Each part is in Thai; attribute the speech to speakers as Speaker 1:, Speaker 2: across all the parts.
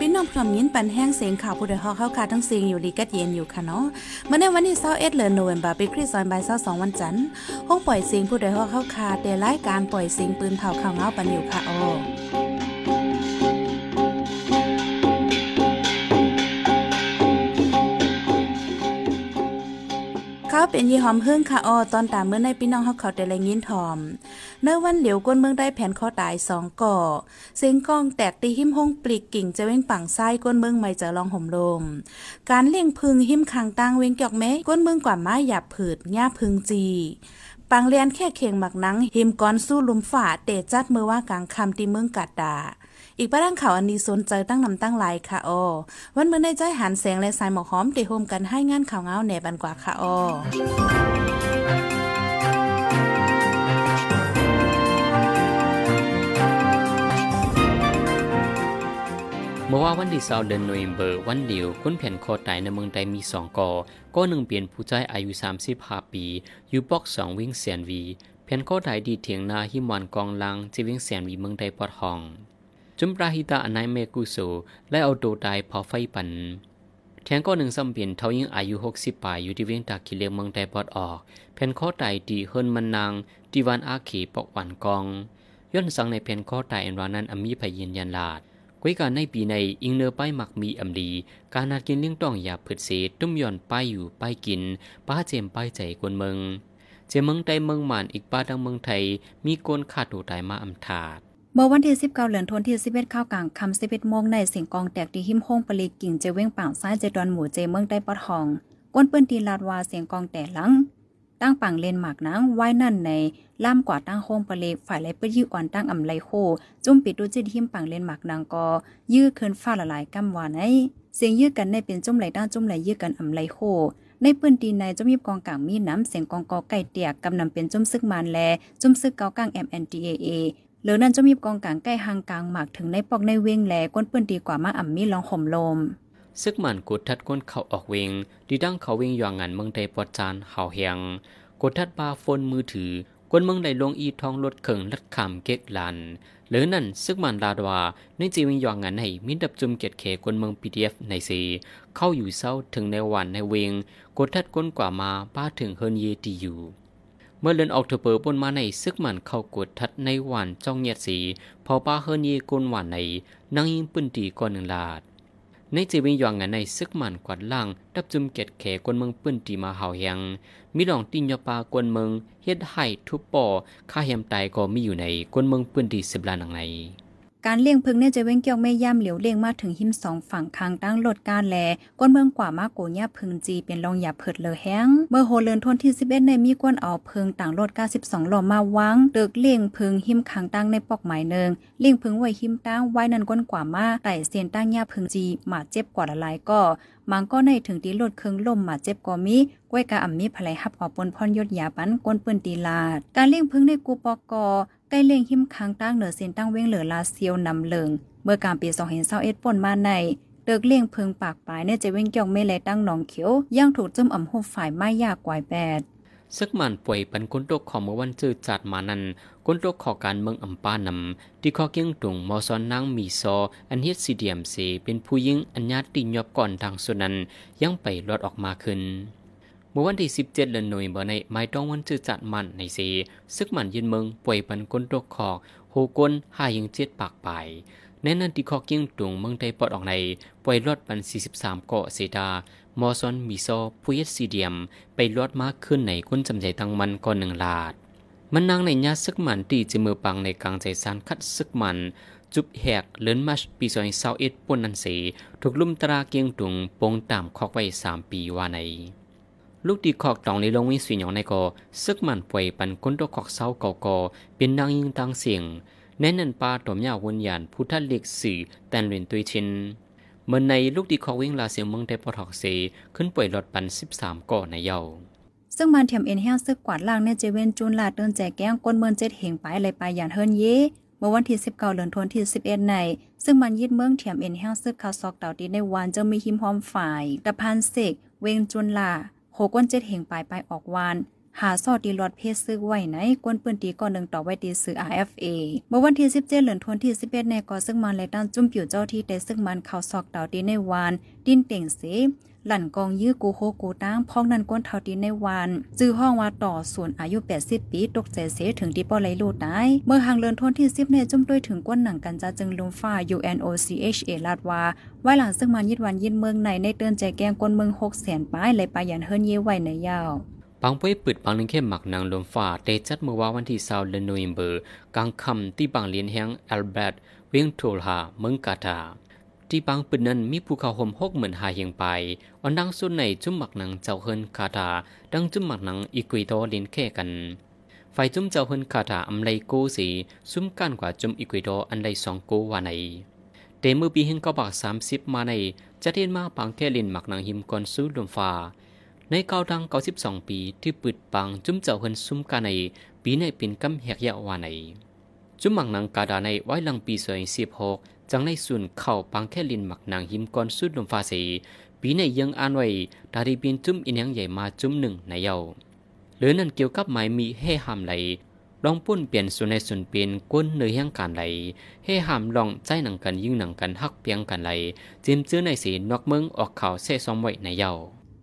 Speaker 1: พี่น้องพร้อมยินปันแห้งเสียงข่าวผู้ใดฮอกเข้าคาทั้งเสียงอยู่ดีกัดเย็นอยู่ค่ะเนาะเมื่อในวันที่21เดือนโนเวมบาร์ปีคริสต์ศักราช22วันจันทร์ห้องปล่อยเสียงผู้ใดฮอกเข้าค่ะเดรายการปล่อยเสียงปืนเผาข่าวเงาปันอยู่ค่ะอ๋อ ขาเป็นยี่หอมเฮิ่งค่ะออตอนตามเมื่อในพี่น้องเฮาเขาแต่ละยินทอมเนื้อวันเหลียวก้นเมืองได้แผ่นคอตายสองก่อ เสียงกองแตกตีหิมห้องปลีกกิ่งจะเว้งปังไส้ก้นเมืองไม่จะลองห่มลม การเลี้ยงพึงหิมคางตั้งเว้งเกี่ยวแม้ก้นเมืองกว่าไม้หยาบผืดหญ้าพึงจีปังเลียนแค่เคียงหมักนังหิมก้อนสู้ลุมฝ่าเตะจัดมือว่ากลางคำตีเมืองกัดดา อีกประดังข่าวอันนี้สนใจตั้งนำตั้งหลายค่ะออวันเมื่อในใจหันแสงและสายหมอกหอมเตะโฮมกันให้งานข่าวเงาแหนบันกว่าค่ะออ
Speaker 2: เมื่อว่าวันที่2เดือนโนเวมเบอร์วันเดียวคนแผ่นคอตายในเมืองไทยมี 2ก่อก็หนึ่งเปลี่ยนผู้ชายอายุ 35 ปี อยู่ปอก 2 วิ่งแสนวี แผ่นคอตายดีเถียงนาหิมวันกองลังที่วิ่งแสนวีเมืองไทยปอดห้อง จุมปราหิตาอนายเมกุโซและเอาโดตายเผาไฟปันแทงก็หนึ่งซ้ำเปลี่ยนเท่ายิ่งอายุ 60ปลายอยู่ที่เวียงตากิเลงเมืองไทยปอดออก แผ่นคอไตดีเฮินมันนางดีวันอาขีปอกหวันกอง ย้อนสังในแผ่นคอไตอันวานั้นอมีพยืนยันลาดก้ยการในปีในอิงเนอป้ายหมักมีอำดี การนัดกินเลี้ยงต้องอย่าผืดเสตุ้มย่อนป้ายอยู่ป้ายกิน ป้าเจมป้ายใจกวนเมืองเจเมืองใดเมืองหมานอีกป้าดังเมืองไทยมีกนขาดตัวตายมาอำถาด
Speaker 3: เมื่อวันที่ 19เดือนธันที่11ข้าวกลางคำ11โมงในเสียงกองแตกที่หิมโฮงปลีกิ่งเจเว้งป่างซ้ายเจดอนหมู่เจเมืองใต้ปอดหองก้นเปิ้นตีลาดวาเสียงกองแตกหลังตั้งปังเลนหมากนางไว้นั่นในล่ามกว่าตั้งโฮงปลีฝ่ายไรเปิ้นยื้ออ่อนตั้งอำไลโคจุ่มปิดดูจิตหิมปังเลนหมากนางก็ยื้อเคินฟ้าละลายกำวานในเสียงยื้อกันในเป็นจุ่มไหลตั้งจุ่มไหลยื้อกันอำไลโคในปืนตีในจุ่มยิบกองกลางมีน้ำเสียงกองกอไก่เตียกกำนำเป็นจุ่มซึกมานแลจุ่มซึกเกากลาง MNDAA เหลือนั้นจะมีกองกลางใกล้หางกลางหมากถึงในปอกในเวงแหลก้นเปื้นดีกว่ามาอ่ำมีลองห่มลม
Speaker 2: ซึกหมันกดทัดก้นเขาออกเวงดีดั้งเขาเวงย่างงานเมืองไทยปอดจานเฮาเฮียงกดทัดบาฟนมือถือกวนเมืองใดลงอีทองรถเขิงลัดคำเก๊กลันหรือนั่นซึกมันลาดว่าในจีวิงย่างงานให้มินดับจุมเกียรติเขกวนเมือง PDF ในซีเข้าอยู่เศร้าถึงในวันในเวงกดทัดก้นกว่ามาป้าถึงเฮินเยตีอยู่ เมื่อเลือนออกเถอเปอร์ปนมาในซึกมันเข้ากดทัดในวันจ้องเงียดสีพอป้าเฮินเยกนหวานในนั่งยิงปืนตีก่อนหนึ่งลาดในจีวิงยองงานในซึกมันกวาดล่างดับจุมเกตแขกวนเมืองปืนตีมาเฮาเหงมีดองตินยอปากวนเมืองเฮ็ดไห้ทุบป่อค่าเฮียมตายก็มีอยู่ในกวนเมืองปืนตีสิบล้านหนังใน
Speaker 3: การเลี้ยงพึงเนี่ยจะเว้งเกี่ยวไม่ย่ำเหลียวเลี้ยงมาถึงหิมสองฝั่งคางตั้งลดการแลก้นเมืองกว่ามากโกญ่าพึงจีเป็นรองอย่าเผิดเลอแห้งเมื่อโฮเลินทนที่11ในมีก้นเอาพึงต่างลด92หล่อมาวางเดึกเลี้ยงพึงหิมคางตั้งในปอกหมายเนิงเลี้ยงพึงไว้หิมตั้งไว้นันก้นกว่ามาไต่เสียนตั้งย่าพึงจีหมาเจ็บกว่าละลายก็มังก็ในถึงตีลดเครื่องล่มหมาเจ็บก็มีก้วยกะอ่ำมีภลัยหับออกปนพรยศยาปันก้นปืนตีลาดการเลี้ยงพึงในกูปอกอ ใกล้เลี้ยงหิมค้างตั้งเหนือเส้นตั้งเว้งเหลือลาเซียวนำเลิง เมื่อกลางปี2021ป่นมาในเลิกเลี้ยงพึงปากปลายเนี่ยจะเว้งเกี่ยวไม่เลตั้งหนองเขียว ย่างถูกจมอ่ำหูฝ่ายไม่ยากกวายแปด
Speaker 2: ซึกมันป่วยปันกุนตกของเมื่อวันจืดจัดมานั้นกุนตกขอการเมืองอำปานำที่ข้อเกี้ยงตุงมอซอนนางมีซอ อันเฮ็ดซีเดียมเซเป็นผู้ยิ่งอัญญาติยอบก่อนทางส่วนนั้นยังไปรอดออกมาขึ้น มื่อวันที่ 17เดือนโนเวมเบอร์ในไม้ต้องวันจืดจัดมันในเซซึกมันยืนเมืองป่วยปันกุนตกขอกโหกนหายังเจ็ดปากไปในนั้นที่ขอกี้งตุงเมืองไทยปอดออกในป่วยรอดปัน 43 เกาะเซดามอซอนมีซอผู้เย็ดซีเดียม ไปลอดมากขึ้นในก้นจำใจตังมันก่อนหนึ่งลาด มันนางในญาซึกมันตีจะมือปังในกลางใจสานคัดซึกมันจุบแหกเลินมัชปีซอยเศร้าเอ็ดป่นนันเสถูกลุ่มตราเกียงตุงปงตามคอกไว้สามปีว่าใน ลูกตีขอกตองในลงวิสุยองในกอซึกมันป่วยปันก้นตัวขอกเศร้าเก่ากอเป็นนางยิงตังเสียงแน่นันปาตอมยาวนยานพุทธเล็กสื่อแตนเรียนตุยชินเมื่อในลูกดีคอกวิ่งลาเสียงเมืองไทยปอทอกเซขึ้นป่วยรถปัน13ก่อในเยา
Speaker 3: ซึ่งมันเทียมเอ็นแห้งซึกกวาดล่างเนี่ยจเวนจูนลาดเดินแจกแก้งก้นเมืองเจ็ดเหงไปเลยไปอย่างเฮิรนเยเมื่อวันที่ 19เดือนธันวาคมที่11ในซึ่งมันยึดเมืองเทียมเอ็นแห้งซึกคาซอกเต่าตีในวันจะมีหิมหอมฝ่ายตะพานเสกเวงจุนลา หก้นเจ็ดเหงไปไปออกวานหาซอดีลอดเพศซื้อไว้ไหนกวนปืนตีก่อนหนึ่งต่อไว้ตีซื้อ RFA เมื่อวันที่ 17เดือนธันวาคมที่11ในก่อซึ่งมันและด้านจุ่มผิวเจ้าที่แต่ซึ่งมันเข่าซอกเต่าดีในวาน ดินเต่งเส หลั่นกองยื้อกูโคกูตั้งพ้องนันก้นเท่าตีในวานจื้อห้องว่าต่อส่วนอายุ 80 ปีตกใจเสถึงที่ป้อไหลลูดได้เมื่อหางเลินทนที่10ในจุ่มด้วยถึงก้นหนังกันจะจึงลมฟ้า UNOCHA ลาดว่าไว้หลังซึ่งมันยิดวันยินเมืองในในเตือนใจแกงก้นเมือง6แสนป้ายเลยปายันเฮิรนเย่ไว้ในยาว
Speaker 2: ปังป่วยปิดปังนึงเข้มหมักนางลมฟ้าเตจัดเมื่อว่าวันที่20เดือนโนเวมเบอร์กลางค่ำที่บางเลียนแห่งอัลเบิร์ตเวียงโทลฮาเมืองกาตา ที่บางปืนนั้นมีภูเขาห่มหกเหมือนหาเฮียงไปอันดังส่วนในจุ่มหมักหนังเจ้าเฮินคาตาดังจุ่มหมักหนังอีกุยโตลินแค่กันไฟจุ่มเจ้าเฮินคาตาอำไลโกสีซุ่มกันกว่าจุ่มอีกุยโตอันไลสองโกวาในเตมือปีเฮงก็บักสามสิบมาในจะเทียนมาปังแค่ลินหมักหนังหิมกอนสู้ลมฟ้าในเก้าดังเก้าสิบสองปีที่ปืดปังจุ่มเจ้าเฮินซุ่มกันในปีในเป็นกำแหกยาวาในจุ่มหมักหนังกาดาในไว้ลังปีสวยสิบหก จังในส่วนเข้าปังแค่ลินหมักนางหิมก่อนสุดลมฟ้าสีปีในยังอ่านไว้ดารีบินจุ้มอินยังใหญ่มาจุ้มหนึ่งในเยาหรือนั่นเกี่ยวกับหมายมีให้ห้ามไหลลองปุ้นเปลี่ยนส่วนในส่วนเปลี่ยนก้นเนื้อแห่งการไหลให้ห้ามลองใจหนังกันยิ่งหนังกันฮักเปียงกันไหลจิมซื้อในสีนอกเมืองออกข่าวเซ่ซอมไว้ในเยา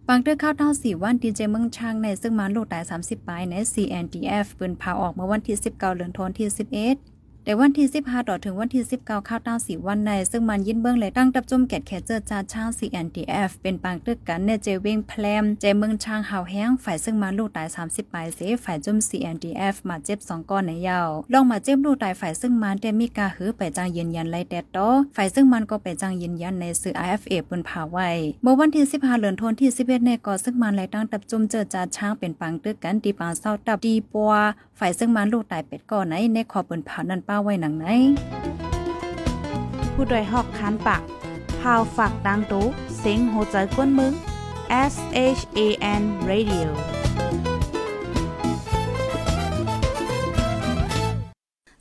Speaker 3: บางเตือข้าวเต้าสี่วันดีเจเมืองช่างในซึ่งมาลูกตาย 30ปลายใน CNDF ปืนพาออกเมื่อวันที่ 19เดือนธันวาคมที่ 11 แต่วันที่15ต่อถึงวันที่19ข้าวต้าสีวันใน ซึ่งมันยินเบื้องเลยตั้งตับจุ่มแกดแคเจอร์จาช่าง CNDF เป็นปางตึกกันในเจเวงแพลมเจเมืองช่างหาวแห้งฝ่ายซึ่งมันลูกตาย30ปลายเสฝ่ายจุ่ม CNDF มาเจ็บ2ก้อนในยาวลองมาเจ็บลูกตายฝ่ายซึ่งมันแต่มีกาหือไปจางยืนยันไล่แต่ต่อฝ่ายซึ่งมันก็ไปจางยืนยันในสื่อ IFA บนผาไว้เมื่อวันที่15เดือนธันวาคมที่11ในก่อซึ่งมันไล่ตั้งตับจุ่มเจอจาช่างเป็นปางตึกกันตีปางเศร้าตับดีปัวฝ่ายซึ่งมันลูกตายเป็ดก่อนไหนในขอบนผานั้นปาไว้หนังไหน
Speaker 1: ผู้ดยหอกคันปากพาวฝากดังตู้เซ็งโหใจกวนมึง S H A N Radio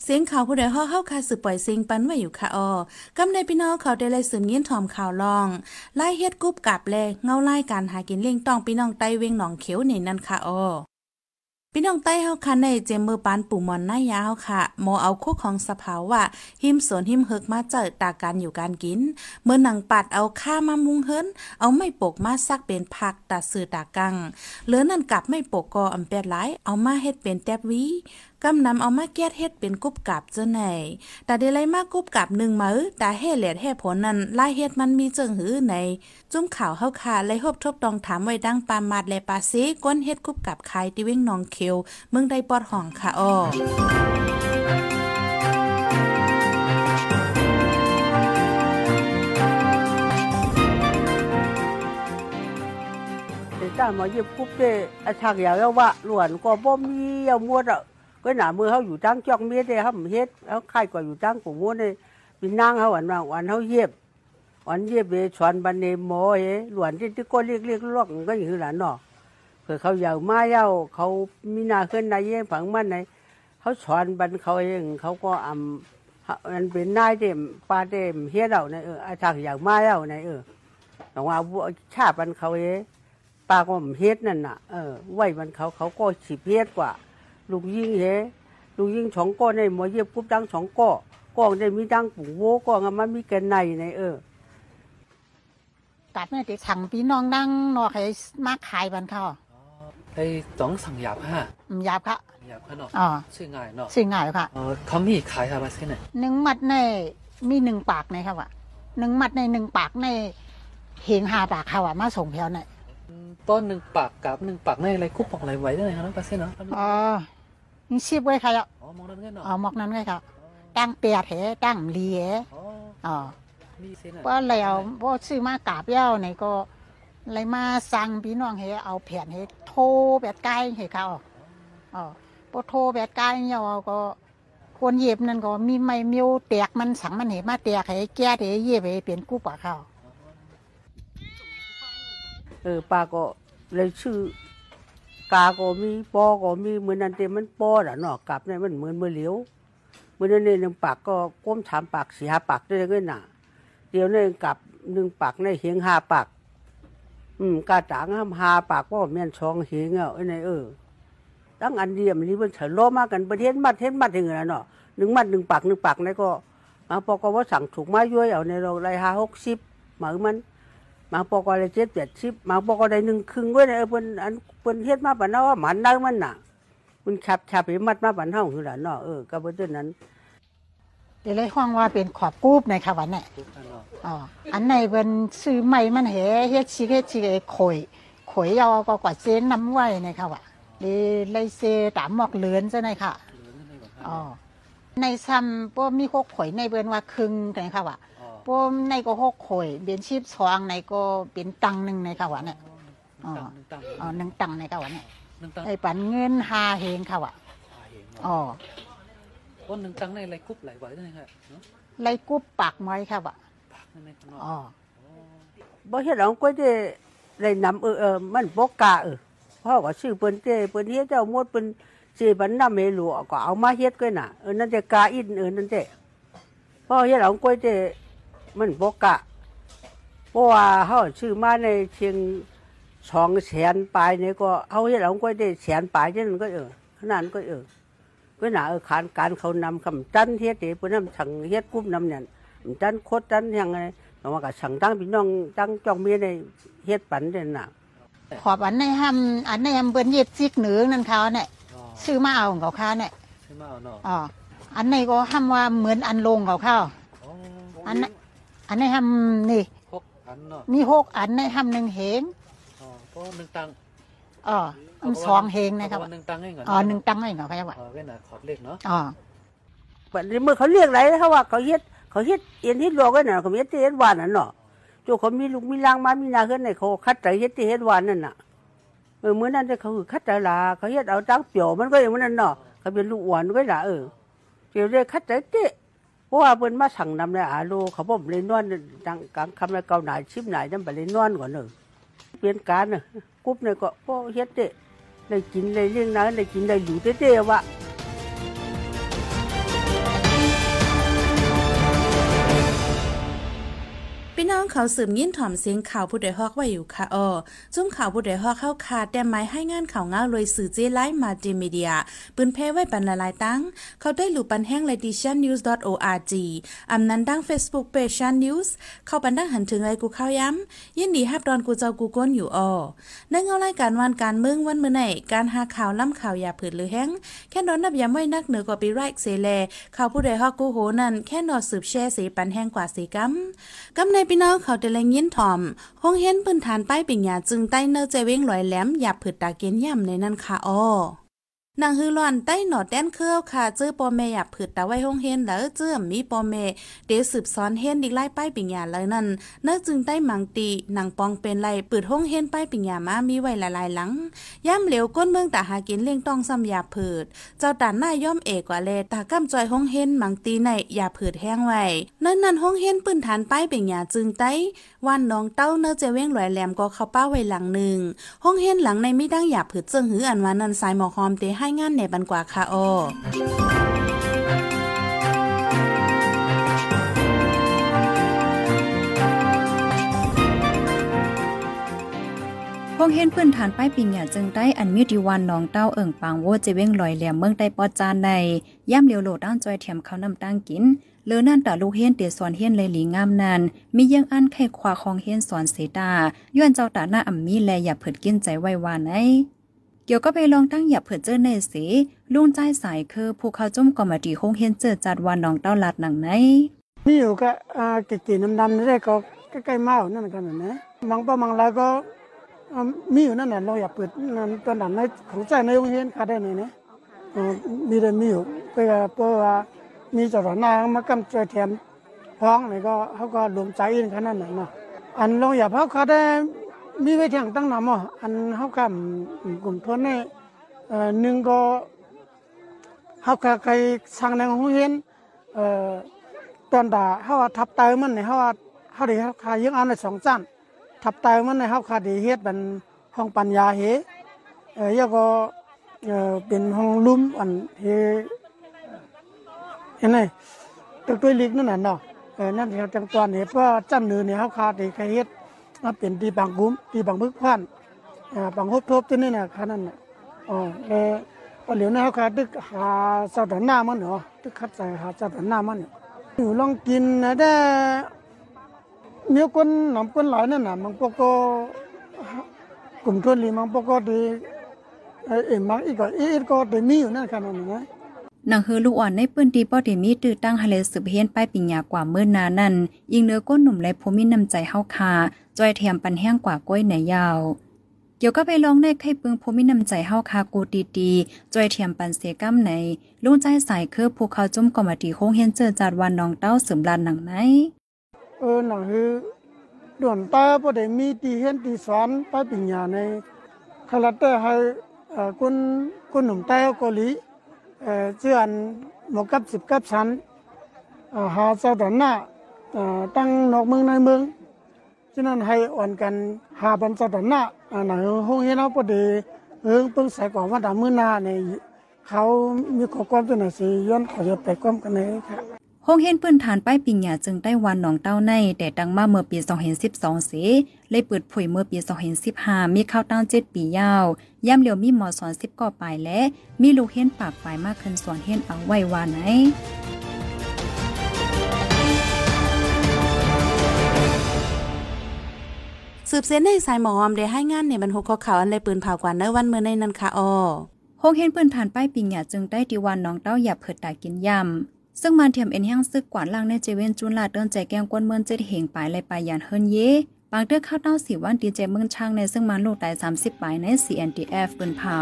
Speaker 1: เสียงข่าวผู้ใดฮอกเข้าคาสืบปล่อยเสียงปันไว้อยู่ค่ะออกำในพี่น้องเขาได้เลยสืมยินถอมข่าวลองไล่เฮ็ดกุบกับแลเงาไล่การหากินเลี้ยงต้องพี่น้องไต้เวงหนองเขียวนี่นั่นค่ะออ พี่น้องใต้เฮาคันในเจมมือปานปู่มอนหน้ายาวค่ะโมเอาคุกของสภาวะหิมสวนหิมเฮกมาเจอตาการอยู่การกิน เมื่อหนังปัดเอาข้ามามุงเฮิรนเอาไม่ปกมาซักเป็นผักตัดสื่อตากังเหลือนั่นกลับไม่ปกกออำแปดหลายเอามาเฮ็ดเป็นแตบวี กำนำเอามาแก้เฮ็ดเป็นกุบกับเจ้าไหนแต่ได้ไล่มากกุบกับหนึ่งมือแต่เฮ็ดแหลดเฮ็ดผลนั้นไล่เฮ็ดมันมีเจิงหือใน จุ้มข่าวเฮาคาไล่ฮบทบตองถามไว้ดังปามาดและปาเซก้นเฮ็ดกุบกับใครที่วิ่งนองเขียวเมืองใดปอดห้องค่ะอ้อ
Speaker 4: แต่ถ้ามาเย็บปุ๊บเด้อาชักอยา ก็หน่าหนามือเขาอยู่ตั้งจอกเมียเด้เขาเฮ็ดเขาใครก็อยู่ตั้งกูมดเลยมีนางเขาวันว่าวันเขาเย็บวันเย็บเบชวนบันเนหมอเอหลวนที่ที่ก็เรียกเรียกลวกก็อย่างนี้หลานเนาะเผื่อเขาอยากมาเย้าเขามีนาขึ้นนายเย่ฝังมันในเขาสอนบันเขาเองเขาก็อำมันเป็นนายเต็มปลาเต็มเฮ็ดเอาในเอออาชักอยากมาเย้าในเออแต่ว่าชาบันเขาเองปากว่ามันเฮ็ดนั่นน่ะเออไหวมันเขาเขาก็สิเฮ็ดกว่า ลูกยิงเฮลูกยิงสองก้อในหมอเย็บปุ๊บดังสองก้อกองได้มีดังปุ๋งโวกองอะมันมีแกนในในเออ
Speaker 5: กัดเนี่ยติสั่งพี่น้องนั่งนอกให้มาขายบันเขา
Speaker 6: ไอ้ต้องสั่งหยาบฮะ
Speaker 5: อืมหยาบค่ะ
Speaker 6: หยาบฮะเนาะ
Speaker 5: อ๋อ
Speaker 6: ชื่อง่ายเนาะ
Speaker 5: สิ่งง่ายค่ะ
Speaker 6: เออเขามีขายอะไรสักหน่อย
Speaker 5: หนึ่งมัดในมีหนึ่งปากในครับว่าหนึ่งมัดในหนึ่งปากในเหงหาปากเขาว่ามาส่งแถวไหน
Speaker 6: ต้นหนึ่งปากกับหนึ่งปากในอะไรคุปปองอะไรไว้ได้ไหมครับน้องปาเซ่เนาะ
Speaker 5: อ๋อนี่ชีพไว้ใครอะ
Speaker 6: อ๋อมองนั่นไงเนาะ
Speaker 5: อ๋อหมอกนั้นไว้ครับตั้งเปียเหตั้งเลีย
Speaker 6: อ๋อ
Speaker 5: อ๋อ
Speaker 6: มีเส้น
Speaker 5: เพราะแล้วพอซื้อมากราบเย้าในก็เลยมาสั่งพี่น้องให้เอาแผ่นให้โทรแบบใกล้ให้เขาอ๋อพอโทรแบบใกล้เนี่ยก็คนเย็บนั่นก็มีไม้มิ้วแตกมันสังมันเหมาแตกให้แก้ให้เย็บให้เป็นกู้ปากเขา
Speaker 4: เออปาก็เลยชื่อกาก็มีปอก็มีเหมือนนันเต็มมันปอละเนาะกลับเนี่ยมันเหมือนมือเหลียวเหมือนนั่นเองหนึ่งปากก็ก้มถามปากสี่ห้าปากได้ก็น่ะเดี๋ยวเนี่ยกลับหนึ่งปากในเหียงหาปากอืมกาจางห้ามหาปากว่าแม่นช่องเหียงเอาไอ้ในเออตั้งอันเดียมนี่มันเฉลอมากันประเทศมัดเทศมัดอย่างเงี้ยเนาะหนึ่งมัดหนึ่งปากหนึ่งปากนี่ก็มาปอกว่าสั่งถูกมาย้อยเอาในเราไรห้าหกสิบหมามัน มาปอกอะไรเจ็ดแปดสิบมาปอกอะไรหนึ่งครึ่งไว้ในเปิ้นอันเปิ้นเฮ็ดมาปานนั้นว่าหมันได้มันน่ะมันขับขับไปมัดมาปานเฮาคือล่ะเนาะเออก็บ่เท่านั้น
Speaker 5: เดี๋ยวเลยห้องว่าเป็นขอบกูบในค่ะวันนี้
Speaker 6: คุบกันเนาะ
Speaker 5: อ๋ออันไหนเป็นซื้อใหม่มันเหเฮ็ดชิเฮ็ดชิเอข่อยข่อยเอาก็กว่าเส้นน้ำไว้ในค่ะว่ะเลยเลยเซตามหมอกเลือนซะในค่ะ
Speaker 6: เหลือนั่นเองเหรอ
Speaker 5: อ๋อในซ้ำป้มีหกข่อยในเบินว่าครึ่งในค่ะว่ะ
Speaker 6: อ๋อ
Speaker 5: ป้ในก็หกข่อยเบียนชีพสองในก็เป็นตังหนึ่งในค่ะว่ะเนี่ย
Speaker 6: หนึ่งตังหนึ่งตัง
Speaker 5: อ๋อหนึ่งตังในค่ะว่ะเนี่ย
Speaker 6: หนึ่งตัง
Speaker 5: ไอ้ปันเงินหาเฮงค่ะว่ะ
Speaker 6: หาเองเนาะ
Speaker 5: อ๋อ
Speaker 6: ว่าหนึ่งตังในอะไรคุบหลายไว้นั่นเองค่ะเนาะ
Speaker 5: ไล่กุบปากไม้ค่ะว่ะ
Speaker 6: ปากนั่นเองข้างนอก
Speaker 5: อ๋อ
Speaker 4: บ่เฮ็ดเอาก็ได้ได้นำเออเออมันบ่กล้าเออพ่อก็ซื้อเปิ้นเจ้เปิ้นเฮ็ดเจ้าหมดเปิ้นสิบันนำให้หลวก็เอามาเฮ็ดก็น่ะเออนั่นจะกล้าอินเออนั่นเจ้พ่อเฮ็ดเอาก็ได้ มันบ่กล้าเพราะว่าเฮาซื้อมาในเชียงสองแสนปลายนี่ก็เฮาเฮ็ดเอาก็ได้แสนปลายจังนั้นก็เออขนาดนั้นก็เออก็น่ะเออขานการเขานำคำจันเฮ็ดเด้เปิ้นนำสั่งเฮ็ดกุมนำนั่นจันโคตรจันยังไงเพราะว่าก็สั่งตั้งพี่น้องตั้งจ้องเมียในเฮ็ดปันเด่นน่ะ
Speaker 5: ขอบอันในห้ำอันในห้ำเบิ้นเย็ดซิกเหนือนั่นเขาเนี่ย
Speaker 6: อ๋อ
Speaker 5: ซื้อมาเอาของเขาค่าเนี่ย
Speaker 6: ใช่ไหมเอาเนาะ
Speaker 5: อ๋ออันในก็ห้ำว่าเหมือนอันลงเขาเข้า
Speaker 6: อ๋อ
Speaker 5: อันนั้น อันในห้ำนี่
Speaker 6: หกอันเนาะ
Speaker 5: มีหกอันในห้ำหนึ่งเหง
Speaker 6: อ๋อเพราะหนึ่งตัง
Speaker 5: อ๋ออันสองเหงนะครับ
Speaker 6: เพาว่าหนึ่งตังเองเหรอ
Speaker 5: อ๋อหนึ่งตังไม่เขาเขาว่า
Speaker 6: อ๋อเว้นอะขอดเลขเนาะ
Speaker 5: อ๋อ
Speaker 4: บัดนี้เมื่อเขาเรียกไรเขาว่าเขาเฮ็ดเขาเฮ็ดเอ็นเฮ็ดโลกันน่ะเขาเฮ็ดที่เฮ็ดหวานน่ะเนาะโจเขามีลูกมีลางมามีนาเฮือนในเขาคัดใจเฮ็ดที่เฮ็ดหวานนั่นน่ะเออมื้อนั้นเขาคือคัดใจลาเขาเฮ็ดเอาตั้งเปียวมันก็อย่างนั้นเนาะเขาเป็นลูกหวานก็ล่ะเออเปียวได้คัดใจเตะเพราะว่าเพิ่นมาสั่งนำในอาโลเขาบ่เลยนวนจังกลางคำในเกาหนาชิมหนายนำไปเลยนวนก่อนเด้อเปลี่ยนการน่ะกุ๊บเนี่ยก็บ่เฮ็ดเตะได้กินได้เลี้ยงน้าได้กินได้อยู่เตะๆว่า
Speaker 1: องเขาสืบยินถ่อมเสียงข่าวผู้ใดฮอกไว้อยู่ค่ะอ้อจุ้มข่าวผู้ใดฮอกเข้าคาดแต่ไม้ให้งานข่าวเงาเลยสื่อเจไลฟ์มาดีมีเดียปืนเพไว้ปันละลายตั้ง เขาได้หลูปันแห้งเลดิชันนิวส์ .org อำนั้นดั้ง Facebook Page ชันนิวส์เข้าปันดั้งหันถึงไรกูเข้าย้ำยินดีฮับดอนกูเจ้ากูก้นอยู่อ้อในเงารายการวันการเมืองวันมื้อไหนการหาข่าวล้ำข่าวอย่าผืดหรือแห้งแค่นอนนับย้ำไว้นักเหนือกว่าปีไรเซแลข่าวผู้ใดฮอกกูโหนั่นแค่นอสืบแช่สีปันแห้งกว่าสีกัมกำในพี่น้องเขาแต่แรงยินถ่อมห้องเห็นพื้นฐานป้ายปิ่งยาจึงใต้เนอเจเว้งลอยแหลมหยาบผืดตาเกนย่ำในนั้นค่ะอ้อ นางฮือหลอนใต้หนอดแดนเครือค่ะเจอปอแม่หยับผืดตาไว้ห้องเห็นแล้วเจอมีปอแม่เดี๋ยวสืบซ้อนเห็นอีกไล่ป้ายปิ่งยาเลยนั่นเนื้อจึงใต้หมังตีนางปองเป็นไรปืดห้องเห็นป้ายปิ่งยามามีไว้หลายๆหลังย่ำเหลวก้นเมืองตาหากินเลี้ยงต้องซ้ำยาผืด เจ้าตานหน้าย่อมเอกว่าเลตากำจอยห้องเห็นมังตีในยาผืดแห้งไว้นั่นนั่นห้องเห็นปืนฐานป้ายป็นยาจึงไต้วันน้องเต้าเนื้อเจเว้งลอยแหลมก็เข้าป้าไว้หลังหนึ่งห้องเห็นหลังในไม่ดังยาผืดเจิงหืออันวานันสายหมอหอมเตให้งานในบันกว่าค่ะอ้อ
Speaker 3: พวกเห็นพื้นฐานป้ายปิงหยาจึงได้อันมีดีวันน้องเต้าเอิ่งปางโวเจเว้งลอยแหลมเมืองใต้ปอจานในย่ำเลียวโหลดด้านจอยเทียมเขานำตั้งกินเลือนั่นตาลูกเฮียนเตียสอนเฮียนเลยหลีงามนานมียังอันไข่ควาของเฮียนสอนเสดาย้อนเจ้าตาหน้าอ่ำมีแลอย่าเผิดกินใจไว้วานไอ เกี่ยวก็ไปลองตั้งอย่าเผิดเจอในสีลุงใจสายคือผู้เขาจุ่มกอมาดีคงเฮียนเจอจัดวันน้องเต้าลัดหนังไหน
Speaker 7: มีอยู่ก็อ่ากิจีน้ำดำนี่ได้ก็ใกล้ๆเมานั่นกันนะนะบางป้าบางแล้วก็มีอยู่นั่นน่ะเราอยากเปิดนั่นตอนนั้นในของใจในโรงเรียนคาได้นี่นะอ่ามีได้มีอยู่เพื่อเพื่อว่ามีเจารณามากำจอยแถมพ้องนี่ก็เขาก็รวมใจอินขนาดนั้นเนาะอันเราอยากเขาคาได้ มีไว้เที่ยงตั้งนำอะอันเขากำกลุ่มทนนี่เอ่อหนึ่งก็เขาก็เคยสั่งในโรงเรียนเอ่อตอนด่าเฮาว่าทับเตามันในเฮาว่าเฮาได้เฮาคายังเอาในสองจันทับเตามันในเฮาคาได้เฮ็ดเป็นห้องปัญญาเฮเอ่อยแล้วก็เอ่อเป็นห้องลุ่มอันเฮเห็นไหมตัวตัวลิกนั่นน่ะเนาะเออนั่นที่จังตอนนี้เพราะจันเนือเนี่ยเฮาคาได้เฮ็ด มาเป็นที่บางกุ้มที่บางมึกพันอ่าบางฮบทบตัวนี้น่ะคันนั้นน่ะอ๋อเออพอเหลียวนะเขาขาตึกหาเจ้าตอนหน้ามันเหรอตึกคัดใจหาเจ้าตอนหน้ามันอยู่ลองกินนะได้มีคนหนำคนหลายนั่นน่ะมันปก็กลุ่มทุนลีมันปก็ดีเอ็มมักอีกก็อีกก็ด้มีอยู่นั่นขนาดนั้นนะ
Speaker 3: นังฮือลูกอ่อนในปืนดีป้อเดมีตื้อตั้งฮะเลสืบเฮียนป้ายปิญญากว่าเมื่อนานั้น ยิงเนื้อก้นหนุ่มและภูมินำใจเฮาคาจอยแถมปันแห้งกว่าก้อยไหนยาว เกี่ยวก็ไปลองในไข่ปึงภูมินำใจเฮาคากูดีดีจอยเทียมปันเสกัมไหนลุงใจสายคือภูเขาจุ่มกอมาดีโคงเฮียนเจอจัดวันน้องเต้าเสืมลานหนังไหน
Speaker 7: เออหนังคือด่วนตาพอได้มีตีเห็นตีสอนป้ายปิญญาในคาราเตอร์ให้เอ่อคนคนหนุ่มใต้เกาหลี เอ่อเชื่อนหมกกับสิบกับชั้นหาเจ้าตอนหน้าตั้งนอกเมืองในเมืองฉะนั้นให้อ่อนกันหาบันเจ้าตอนหน้าอ่าหนังห้องเฮนเอาพอดีเอิงเพิ่งใส่ก่อนว่าดามือหน้าในเขามีข้อความตัวไหนสิย้อนขอจะไปความกันเลยค่ะ
Speaker 3: โฮงเฮนปืนฐานป้ายปิงหยาจึงได้วันหนองเต้าในแต่ดังมาเมื่อปี 2012 เสเลยเปิดเผยเมื่อปี 2015 มีเข้าวตั้ง7ปียาวย่ำเหลียวมีหมอสอน10ก่อปลายและ มีลูกเฮนปากฝ่ายมากขึ้นสอนเฮนเอาไว้ว่าไหน
Speaker 1: สืบเส้นในสายหมอมได้ให้งานในบรรทุกข้อข่าวอันไรปืนเผากว่าเนื้อวันเมื่อในนันค่ะออ
Speaker 3: โฮงเฮนปืนฐานป้ายปิงหยาจึงได้ดีวันหน้องเต้าอย่าเผิดตากินยำ ซึ่งมันเทียมเอ็นแห้งซึกกวาดล่างในเจเวนจุนลาเดินใจแกงกวนเมืองเจ็ดเหงปลายเลยปลายยานเฮินเยบางเดือข้าวเต้าสีวันดีเจเมืองช่างในซึ่งมันลูกตาย30ปลายใน CNDF ปืนเผา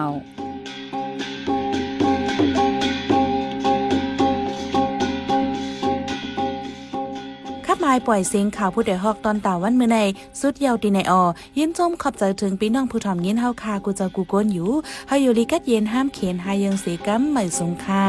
Speaker 1: ขับมายปล่อยเสียงข่าวผู้ใดฮอกตอนตาวันมื้อในสุดเยาวตีในออยินจมขอบใจถึงพี่น้องผู้ทอมยินเฮาคากูจะกูโกนอยู่เฮาอยู่ลีกัดเย็นห้ามเขียนหายังเสีกัมใหม่สงค่า